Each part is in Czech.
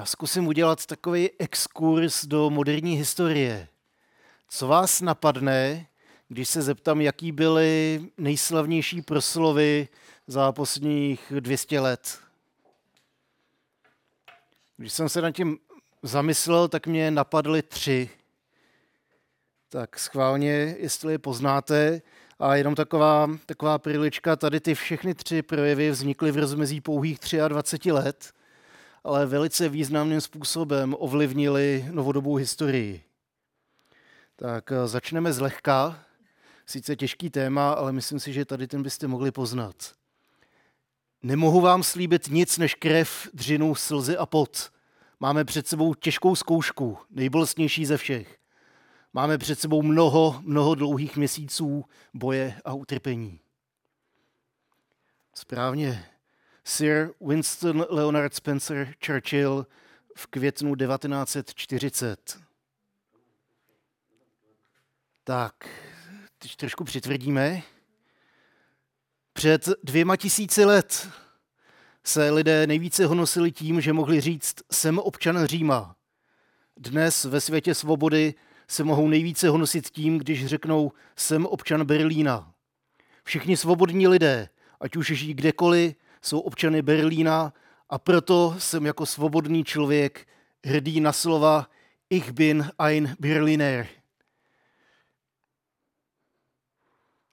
Já zkusím udělat takový exkurs do moderní historie. Co vás napadne, když se zeptám, jaký byly nejslavnější proslovy za posledních 200 let? Když jsem se nad tím zamyslel, tak mě napadly tři. Tak schválně, jestli je poznáte. A jenom taková, taková prilička, tady ty všechny tři projevy vznikly v rozmezí pouhých 23 let, ale velice významným způsobem ovlivnili novodobou historii. Tak eh, začneme zlehka. Sice těžký téma, ale myslím si, že tady ten byste mohli poznat. Nemohu vám slíbit nic než krev, dřinu, slzy a pot. Máme před sebou těžkou zkoušku, nejbolestnější ze všech. Máme před sebou mnoho, mnoho dlouhých měsíců boje a utrpení. Správně. Sir Winston Leonard Spencer Churchill v květnu 1940. Tak, teď trošku přitvrdíme. Před dvěma tisíci let se lidé nejvíce honosili tím, že mohli říct jsem občan Říma. Dnes ve světě svobody se mohou nejvíce honosit tím, když řeknou jsem občan Berlína. Všichni svobodní lidé, ať už žijí kdekoliv, jsou občany Berlína a proto jsem jako svobodný člověk hrdý na slova Ich bin ein Berliner.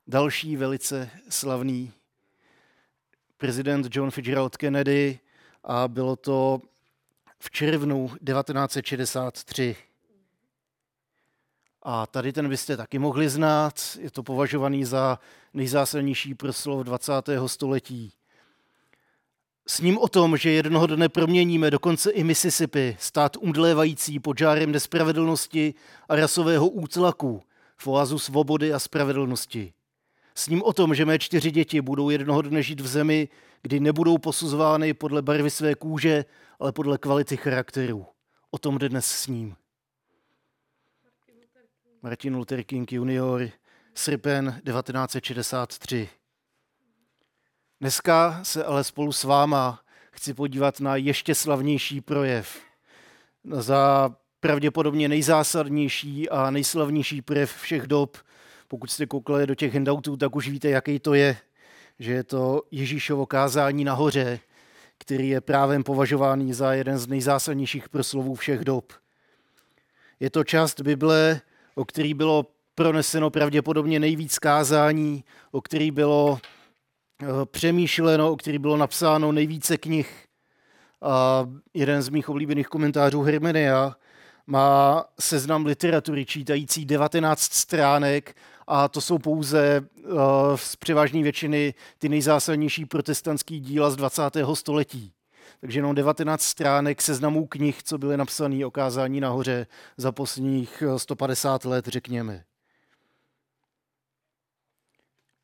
Další velice slavný prezident John Fitzgerald Kennedy a bylo to v červnu 1963. A tady ten byste taky mohli znát, je to považovaný za nejzásadnější proslov 20. století. S ním o tom, že jednoho dne proměníme dokonce i Mississippi, stát umdlévající pod žárem nespravedlnosti a rasového útlaku, v oazu svobody a spravedlnosti. S ním o tom, že mé čtyři děti budou jednoho dne žít v zemi, kdy nebudou posuzovány podle barvy své kůže, ale podle kvality charakteru. O tom dnes s ním. Martin Luther King junior, srpen 1963. Dneska se ale spolu s váma chci podívat na ještě slavnější projev. Za pravděpodobně nejzásadnější a nejslavnější projev všech dob. Pokud jste koukali do těch handoutů, tak už víte, jaký to je. Že je to Ježíšovo kázání nahoře, který je právem považovaný za jeden z nejzásadnějších proslovů všech dob. Je to část Bible, o který bylo proneseno pravděpodobně nejvíc kázání, o který bylo přemýšleno, o který bylo napsáno nejvíce knih. A jeden z mých oblíbených komentářů Hermenia má seznam literatury čítající 19 stránek a to jsou pouze uh, z převážné většiny ty nejzásadnější protestantský díla z 20. století. Takže jenom 19 stránek seznamů knih, co byly napsané o kázání nahoře za posledních 150 eh, let, řekněme.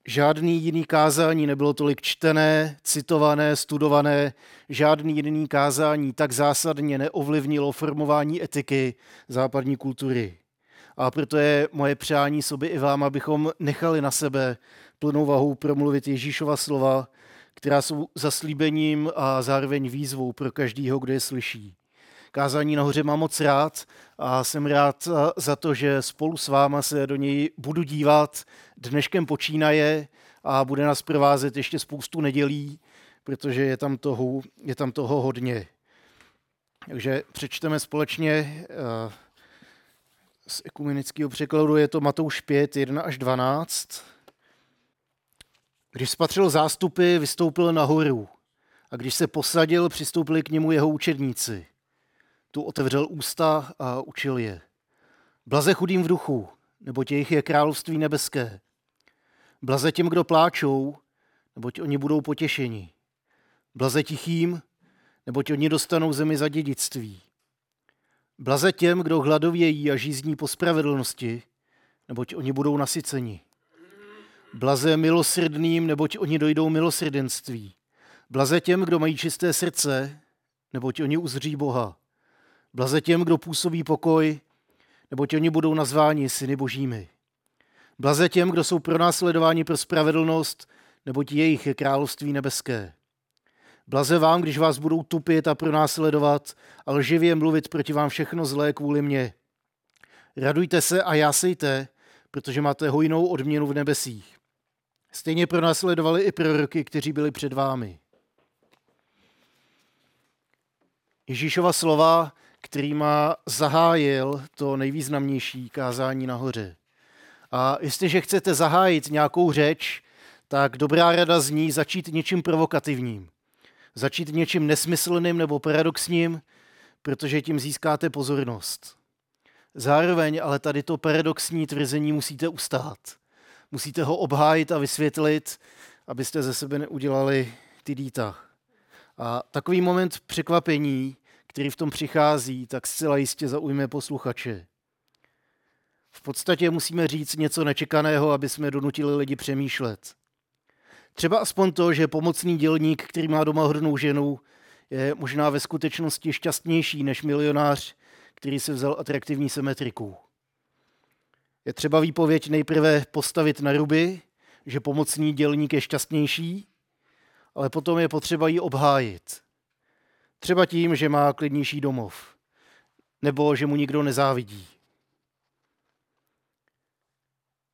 Žádný jiný kázání nebylo tolik čtené, citované, studované, žádný jiný kázání tak zásadně neovlivnilo formování etiky západní kultury. A proto je moje přání sobě i vám, abychom nechali na sebe plnou vahou promluvit Ježíšova slova, která jsou zaslíbením a zároveň výzvou pro každýho, kdo je slyší. Kázání nahoře mám moc rád a jsem rád za to, že spolu s váma se do něj budu dívat. Dneškem počínaje a bude nás provázet ještě spoustu nedělí, protože je tam toho, je tam toho hodně. Takže přečteme společně eh, z ekumenického překladu, je to Matouš 5, 1 až 12. Když spatřil zástupy, vystoupil nahoru. A když se posadil, přistoupili k němu jeho učedníci. Tu otevřel ústa a učil je. Blaze chudým v duchu, nebo jejich je království nebeské. Blaze těm, kdo pláčou, neboť oni budou potěšeni. Blaze tichým, neboť oni dostanou zemi za dědictví. Blaze těm, kdo hladovějí a žízní po spravedlnosti, neboť oni budou nasyceni. Blaze milosrdným, neboť oni dojdou milosrdenství. Blaze těm, kdo mají čisté srdce, neboť oni uzří Boha. Blaze těm, kdo působí pokoj, neboť oni budou nazváni syny božími. Blaze těm, kdo jsou pronásledováni pro spravedlnost, neboť jejich je království nebeské. Blaze vám, když vás budou tupit a pronásledovat a lživě mluvit proti vám všechno zlé kvůli mně. Radujte se a jásejte, protože máte hojnou odměnu v nebesích. Stejně pronásledovali i proroky, kteří byli před vámi. Ježíšova slova, kterýma zahájil to nejvýznamnější kázání nahoře. A jestliže chcete zahájit nějakou řeč, tak dobrá rada zní začít něčím provokativním. Začít něčím nesmyslným nebo paradoxním, protože tím získáte pozornost. Zároveň ale tady to paradoxní tvrzení musíte ustát. Musíte ho obhájit a vysvětlit, abyste ze sebe neudělali ty dýta. A takový moment překvapení, který v tom přichází, tak zcela jistě zaujme posluchače. V podstatě musíme říct něco nečekaného, aby jsme donutili lidi přemýšlet. Třeba aspoň to, že pomocný dělník, který má doma hodnou ženu, je možná ve skutečnosti šťastnější než milionář, který si vzal atraktivní symetriku. Je třeba výpověď nejprve postavit na ruby, že pomocný dělník je šťastnější, ale potom je potřeba ji obhájit. Třeba tím, že má klidnější domov, nebo že mu nikdo nezávidí.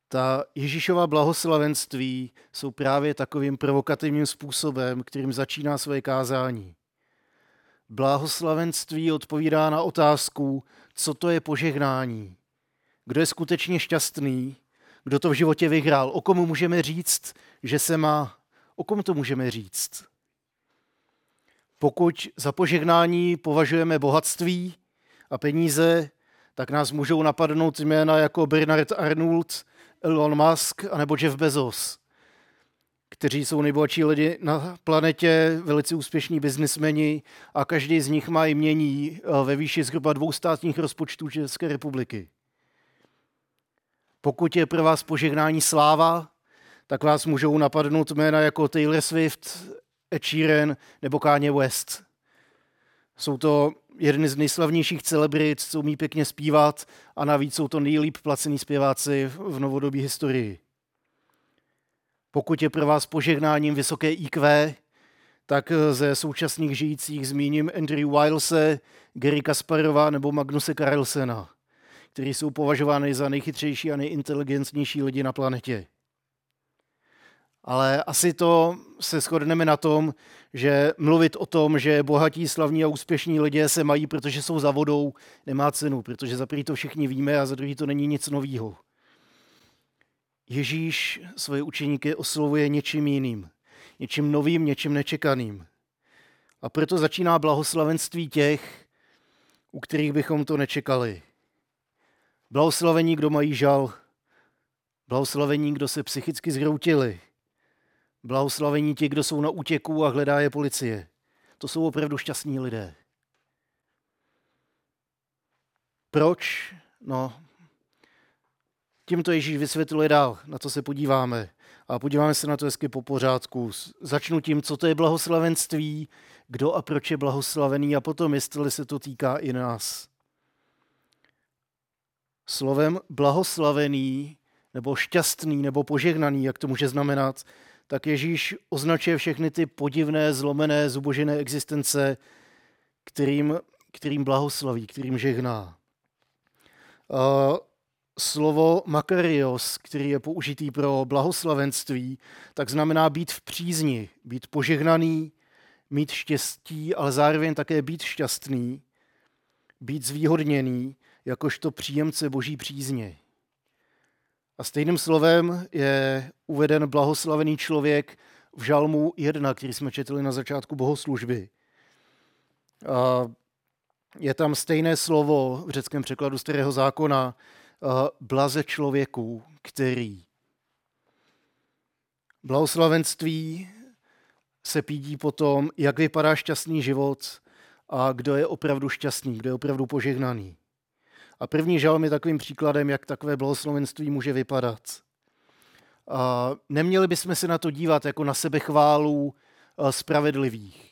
Ta Ježíšova blahoslavenství jsou právě takovým provokativním způsobem, kterým začíná své kázání. Blahoslavenství odpovídá na otázku, co to je požehnání. Kdo je skutečně šťastný, kdo to v životě vyhrál, o komu můžeme říct, že se má, o kom to můžeme říct. Pokud za požehnání považujeme bohatství a peníze, tak nás můžou napadnout jména jako Bernard Arnold, Elon Musk anebo Jeff Bezos, kteří jsou nejbohatší lidi na planetě, velice úspěšní biznismeni a každý z nich má jmění eh, ve výši zhruba dvou státních rozpočtů České republiky. Pokud je pro vás požehnání sláva, tak vás můžou napadnout jména jako Taylor Swift, Ed Sheeran nebo Kanye West. Jsou to jeden z nejslavnějších celebrit, co umí pěkně zpívat a navíc jsou to nejlíp placený zpěváci v novodobí historii. Pokud je pro vás požehnáním vysoké IQ, tak ze současných žijících zmíním Andrew Wilese, Gary Kasparova nebo Magnuse Carlsena, kteří jsou považovány za nejchytřejší a nejinteligentnější lidi na planetě. Ale asi to se shodneme na tom, že mluvit o tom, že bohatí, slavní a úspěšní lidé se mají, protože jsou za vodou, nemá cenu, protože za prvý to všichni víme a za druhý to není nic novýho. Ježíš svoje učeníky oslovuje něčím jiným, něčím novým, něčím nečekaným. A proto začíná blahoslavenství těch, u kterých bychom to nečekali. Blahoslavení, kdo mají žal, blahoslavení, kdo se psychicky zhroutili, Blahoslavení ti, kdo jsou na útěku a hledá je policie. To jsou opravdu šťastní lidé. Proč? No, tím to Ježíš vysvětluje dál, na co se podíváme. A podíváme se na to hezky po pořádku. Začnu tím, co to je blahoslavenství, kdo a proč je blahoslavený a potom, jestli se to týká i nás. Slovem blahoslavený nebo šťastný nebo požehnaný, jak to může znamenat, tak Ježíš označuje všechny ty podivné, zlomené, zubožené existence, kterým, kterým blahoslaví, kterým žehná. Uh, slovo makarios, který je použitý pro blahoslavenství, tak znamená být v přízni, být požehnaný, mít štěstí, ale zároveň také být šťastný, být zvýhodněný, jakožto příjemce boží přízně. A stejným slovem je uveden blahoslavený člověk v žalmu 1, který jsme četli na začátku bohoslužby. A je tam stejné slovo v řeckém překladu starého zákona, blaze člověku, který. Blahoslavenství se pídí potom, jak vypadá šťastný život a kdo je opravdu šťastný, kdo je opravdu požehnaný. A první žalm je takovým příkladem, jak takové blahoslovenství může vypadat. A neměli bychom se na to dívat jako na sebechválu spravedlivých.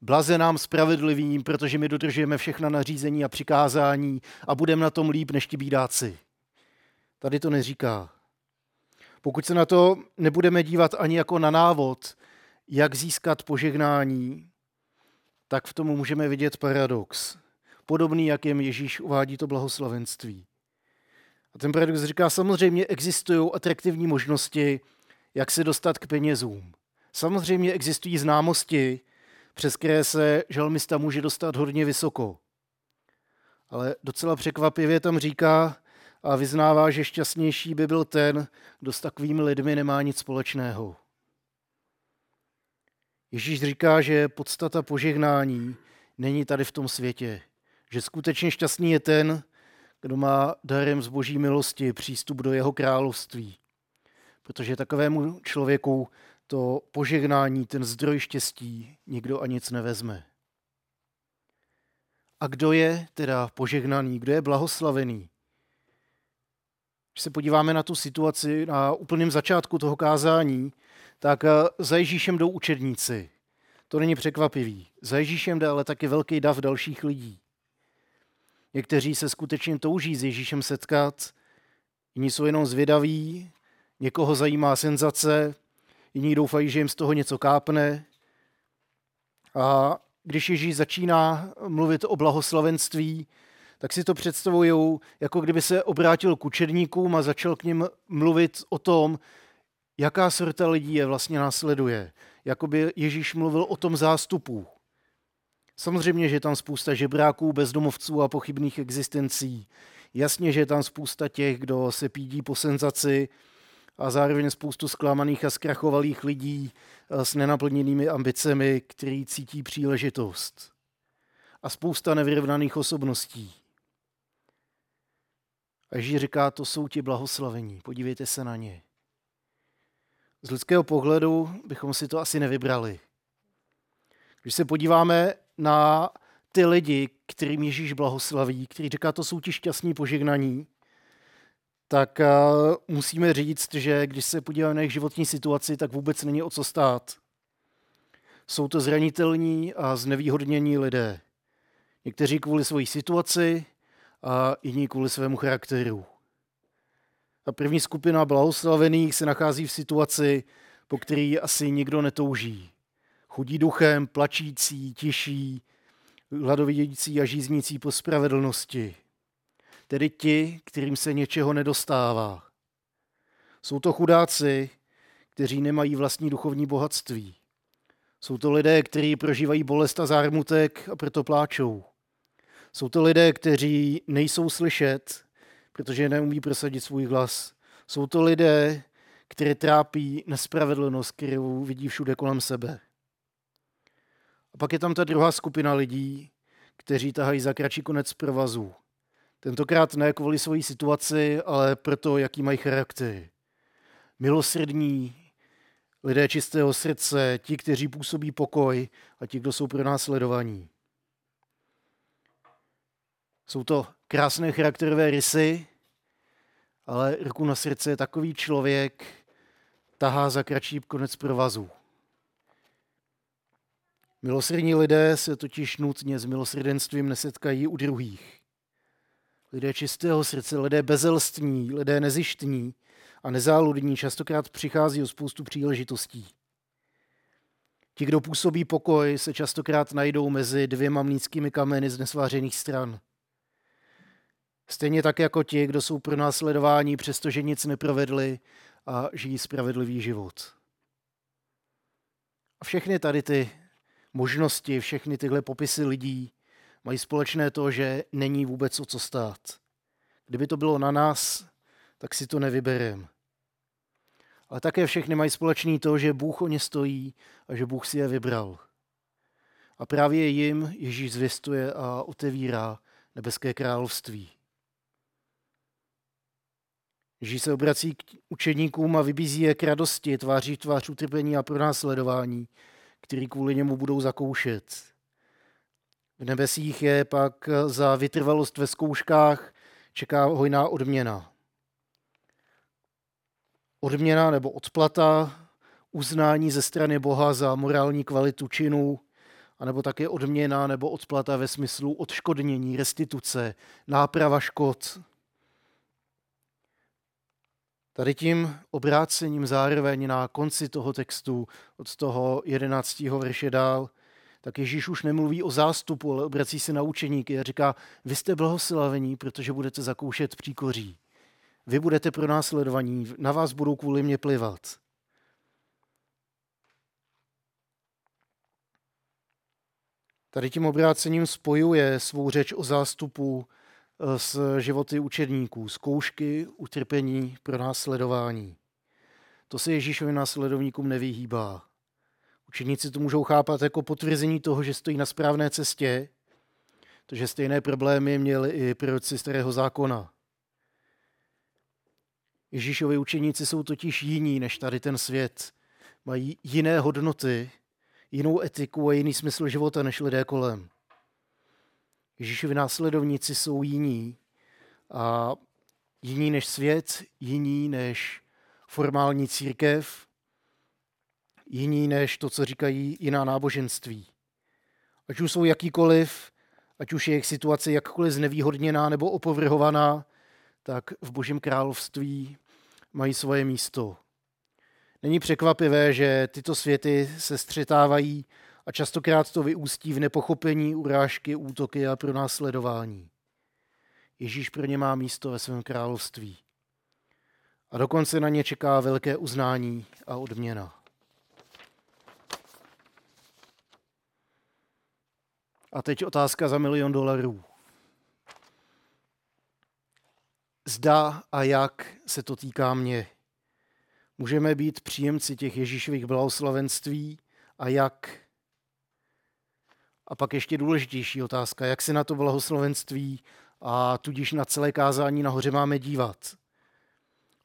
Blaze nám spravedlivým, protože my dodržujeme všechna nařízení a přikázání a budeme na tom líp než ti bídáci. Tady to neříká. Pokud se na to nebudeme dívat ani jako na návod, jak získat požehnání, tak v tom můžeme vidět paradox. Podobný, jak jim Ježíš uvádí to blahoslavenství. A ten paradox říká, samozřejmě existují atraktivní možnosti, jak se dostat k penězům. Samozřejmě existují známosti, přes které se žalmista může dostat hodně vysoko. Ale docela překvapivě tam říká a vyznává, že šťastnější by byl ten, kdo s takovými lidmi nemá nic společného. Ježíš říká, že podstata požehnání není tady v tom světě. Že skutečně šťastný je ten, kdo má darem z boží milosti přístup do jeho království. Protože takovému člověku to požehnání, ten zdroj štěstí, nikdo a nic nevezme. A kdo je teda požehnaný, kdo je blahoslavený? Když se podíváme na tu situaci na úplném začátku toho kázání, tak eh, za Ježíšem jdou učedníci. To není překvapivý. Za Ježíšem jde ale taky velký dav dalších lidí. Někteří se skutečně touží s Ježíšem setkat, jiní jsou jenom zvědaví, někoho zajímá senzace, jiní doufají, že jim z toho něco kápne. A když Ježíš začíná mluvit o blahoslavenství, tak si to představují, jako kdyby se obrátil k učedníkům a začal k ním mluvit o tom, jaká sorta lidí je vlastně následuje. Jakoby Ježíš mluvil o tom zástupu. Samozřejmě, že je tam spousta žebráků, bezdomovců a pochybných existencí. Jasně, že je tam spousta těch, kdo se pídí po senzaci a zároveň spoustu zklamaných a zkrachovalých lidí eh, s nenaplněnými ambicemi, který cítí příležitost. A spousta nevyrovnaných osobností. A Ježíš říká, to jsou ti blahoslavení, podívejte se na ně. Z lidského pohledu bychom si to asi nevybrali. Když se podíváme na ty lidi, kterým Ježíš blahoslaví, který říká, to jsou ti šťastní požegnaní, tak uh, musíme říct, že když se podíváme na jejich životní situaci, tak vůbec není o co stát. Jsou to zranitelní a znevýhodnění lidé. Někteří kvůli své situaci a jiní kvůli svému charakteru. Ta první skupina blahoslavených se nachází v situaci, po který asi nikdo netouží. Chudí duchem, plačící, tiší, hladovědící a žíznící po spravedlnosti. Tedy ti, kterým se něčeho nedostává. Jsou to chudáci, kteří nemají vlastní duchovní bohatství. Jsou to lidé, kteří prožívají bolest a zármutek a proto pláčou. Jsou to lidé, kteří nejsou slyšet, protože neumí prosadit svůj hlas. Jsou to lidé, které trápí nespravedlnost, kterou vidí všude kolem sebe. Pak je tam ta druhá skupina lidí, kteří tahají za kratší konec provazu. Tentokrát ne kvůli svojí situaci, ale proto, jaký mají charakter. Milosrdní, lidé čistého srdce, ti, kteří působí pokoj a ti, kdo jsou pro nás sledovaní. Jsou to krásné charakterové rysy, ale ruku na srdce je takový člověk, tahá za kratší konec provazu. Milosrdní lidé se totiž nutně s milosrdenstvím nesetkají u druhých. Lidé čistého srdce, lidé bezelstní, lidé nezištní a nezáludní častokrát přichází o spoustu příležitostí. Ti, kdo působí pokoj, se častokrát najdou mezi dvěma mlínskými kameny z nesvářených stran. Stejně tak jako ti, kdo jsou pro následování, přestože nic neprovedli a žijí spravedlivý život. A všechny tady ty možnosti, všechny tyhle popisy lidí mají společné to, že není vůbec o co stát. Kdyby to bylo na nás, tak si to nevyberem. Ale také všechny mají společný to, že Bůh o ně stojí a že Bůh si je vybral. A právě jim Ježíš zvěstuje a otevírá nebeské království. Ježíš se obrací k učeníkům a vybízí je k radosti tváří tvář utrpení a pronásledování, který kvůli němu budou zakoušet. V nebesích je pak za vytrvalost ve zkouškách čeká hojná odměna. Odměna nebo odplata, uznání ze strany Boha za morální kvalitu činu, anebo také odměna nebo odplata ve smyslu odškodnění, restituce, náprava škod, Tady tím obrácením zároveň na konci toho textu od toho 11. verše dál tak Ježíš už nemluví o zástupu, ale obrací se na učeníky a říká, vy jste blahoslavení, protože budete zakoušet příkoří. Vy budete pro následovaní, na vás budou kvůli mě plivat. Tady tím obrácením spojuje svou řeč o zástupu s životy učedníků, zkoušky, utrpení, pro následování. To se Ježíšovým následovníkům nevyhýbá. Učeníci to můžou chápat jako potvrzení toho, že stojí na správné cestě, protože stejné problémy měli i proroci starého zákona. Ježíšovi učeníci jsou totiž jiní než tady ten svět. Mají jiné hodnoty, jinou etiku a jiný smysl života než lidé kolem. Ježíšovi následovníci jsou jiní a jiní než svět, jiní než formální církev, jiní než to, co říkají jiná náboženství. Ať už jsou jakýkoliv, ať už je jejich situace jakkoliv znevýhodněná nebo opovrhovaná, tak v Božím království mají svoje místo. Není překvapivé, že tyto světy se střetávají a častokrát to vyústí v nepochopení, urážky, útoky a pronásledování. Ježíš pro ně má místo ve svém království. A dokonce na ně čeká velké uznání a odměna. A teď otázka za milion dolarů. Zda a jak se to týká mě. Můžeme být příjemci těch Ježíšových blahoslavenství a jak. A pak ještě důležitější otázka, jak se na to blahoslavenství a tudíž na celé kázání nahoře máme dívat.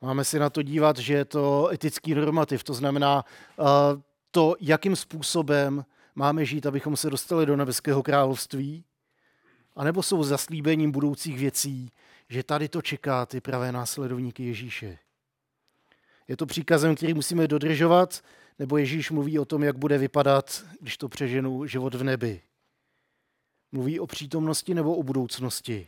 Máme se na to dívat, že je to etický normativ, to znamená uh, to, jakým způsobem máme žít, abychom se dostali do nebeského království, anebo jsou zaslíbením budoucích věcí, že tady to čeká ty pravé následovníky Ježíše. Je to příkazem, který musíme dodržovat, nebo Ježíš mluví o tom, jak bude vypadat, když to přeženu, život v nebi. Mluví o přítomnosti nebo o budoucnosti.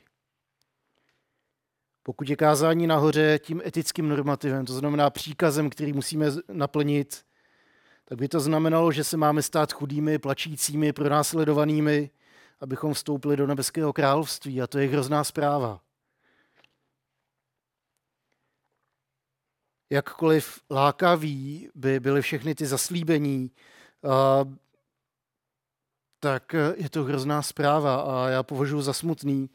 Pokud je kázání nahoře tím etickým normativem, to znamená příkazem, který musíme naplnit, tak by to znamenalo, že se máme stát chudými, plačícími, pronásledovanými, abychom vstoupili do nebeského království. A to je hrozná zpráva. Jakkoliv lákaví by byly všechny ty zaslíbení, tak je to hrozná zpráva a já považuji za smutný,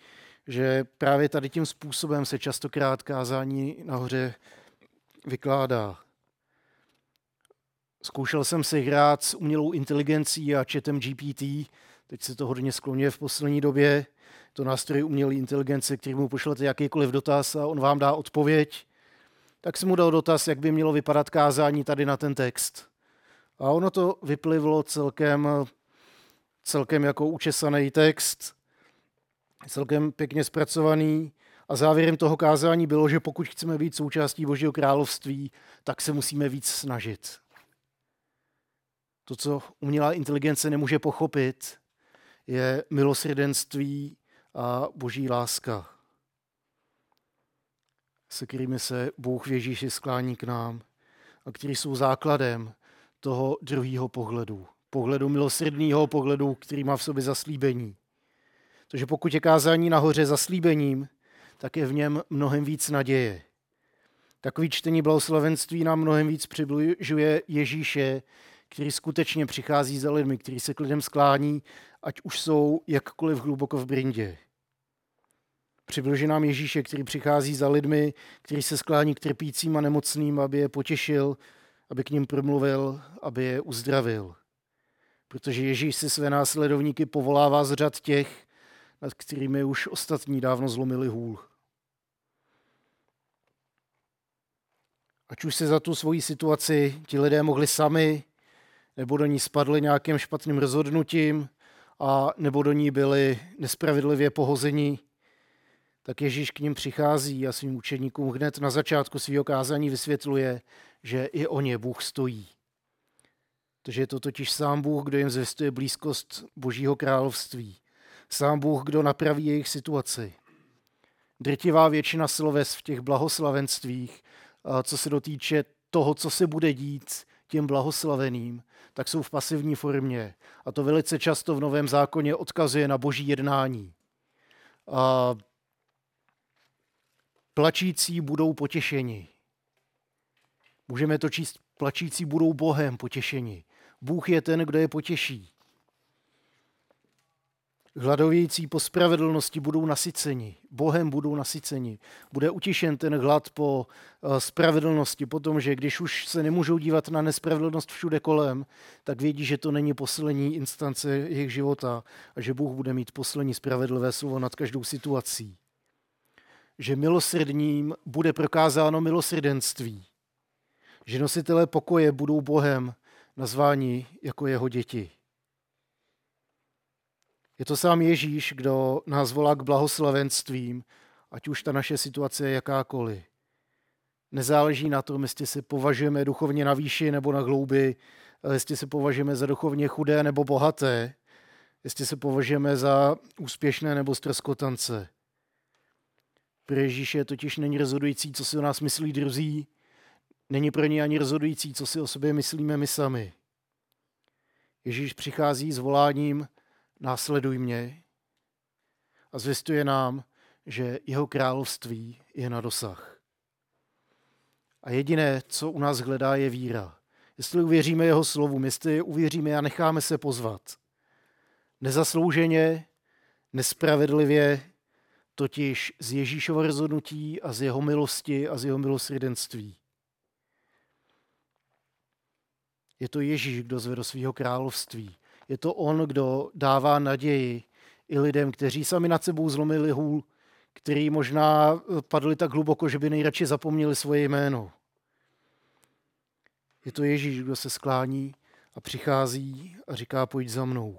že právě tady tím způsobem se častokrát kázání nahoře vykládá. Zkoušel jsem si hrát s umělou inteligencí a chatem GPT, teď se to hodně skloňuje v poslední době. To nástroj umělé inteligence, který mu pošlete jakýkoliv dotaz a on vám dá odpověď. Tak jsem mu dal dotaz, jak by mělo vypadat kázání tady na ten text. A ono to vyplivlo celkem, celkem jako učesaný text, celkem pěkně zpracovaný. A závěrem toho kázání bylo, že pokud chceme být součástí Božího království, tak se musíme víc snažit. To, co umělá inteligence nemůže pochopit, je milosrdenství a boží láska, se kterými se Bůh v Ježíši sklání k nám a který jsou základem toho druhého pohledu. Pohledu milosrdného, pohledu, který má v sobě zaslíbení. Takže pokud je kázání nahoře zaslíbením, tak je v něm mnohem víc naděje. Takový čtení blahoslavenství nám mnohem víc přibližuje Ježíše, který skutečně přichází za lidmi, který se k lidem sklání, ať už jsou jakkoliv hluboko v brindě. Přibližuje nám Ježíše, který přichází za lidmi, který se sklání k trpícím a nemocným, aby je potěšil, aby k ním promluvil, aby je uzdravil. Protože Ježíš si své následovníky povolává z řad těch, nad kterými už ostatní dávno zlomili hůl. Ať už se za tu svoji situaci ti lidé mohli sami, nebo do ní spadli nějakým špatným rozhodnutím, a nebo do ní byli nespravedlivě pohozeni, tak Ježíš k ním přichází a svým učeníkům hned na začátku svého kázání vysvětluje, že i o ně Bůh stojí. Takže je to totiž sám Bůh, kdo jim zvěstuje blízkost Božího království. Sám Bůh, kdo napraví jejich situaci. Drtivá většina sloves v těch blahoslavenstvích, co se dotýče toho, co se bude dít, těm blahoslaveným, tak jsou v pasivní formě. A to velice často v Novém zákoně odkazuje na boží jednání. A plačící budou potěšeni. Můžeme to číst, plačící budou Bohem potěšeni. Bůh je ten, kdo je potěší. Hladovějící po spravedlnosti budou nasyceni, Bohem budou nasyceni. Bude utěšen ten hlad po eh, spravedlnosti, po tom, že když už se nemůžou dívat na nespravedlnost všude kolem, tak vědí, že to není poslední instance jejich života a že Bůh bude mít poslední spravedlivé slovo nad každou situací. Že milosrdním bude prokázáno milosrdenství. Že nositelé pokoje budou Bohem nazváni jako jeho děti. Je to sám Ježíš, kdo nás volá k blahoslavenstvím, ať už ta naše situace je jakákoliv. Nezáleží na tom, jestli se považujeme duchovně na výši nebo na hloubi, jestli se považujeme za duchovně chudé nebo bohaté, jestli se považujeme za úspěšné nebo ztroskotance. Pro Ježíše totiž není rozhodující, co si o nás myslí druzí, není pro ně ani rozhodující, co si o sobě myslíme my sami. Ježíš přichází s voláním následuj mě a zvěstuje nám, že jeho království je na dosah. A jediné, co u nás hledá, je víra. Jestli uvěříme jeho slovům, jestli uvěříme a necháme se pozvat. Nezaslouženě, nespravedlivě, totiž z Ježíšova rozhodnutí a z jeho milosti a z jeho milosrdenství. Je to Ježíš, kdo zvedl svého království. Je to on, kdo dává naději i lidem, kteří sami nad sebou zlomili hůl, který možná padli tak hluboko, že by nejradši zapomněli svoje jméno. Je to Ježíš, kdo se sklání a přichází a říká, pojď za mnou.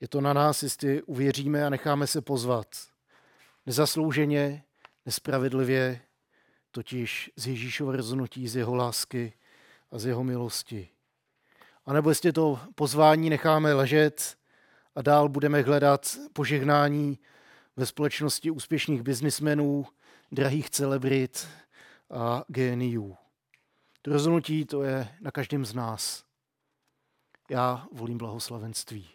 Je to na nás, jestli uvěříme a necháme se pozvat. Nezaslouženě, nespravedlivě, totiž z Ježíšova rozhodnutí, z jeho lásky a z jeho milosti. A nebo jestli to pozvání necháme ležet a dál budeme hledat požehnání ve společnosti úspěšných biznismenů, drahých celebrit a geniů. To rozhodnutí to je na každém z nás. Já volím blahoslavenství.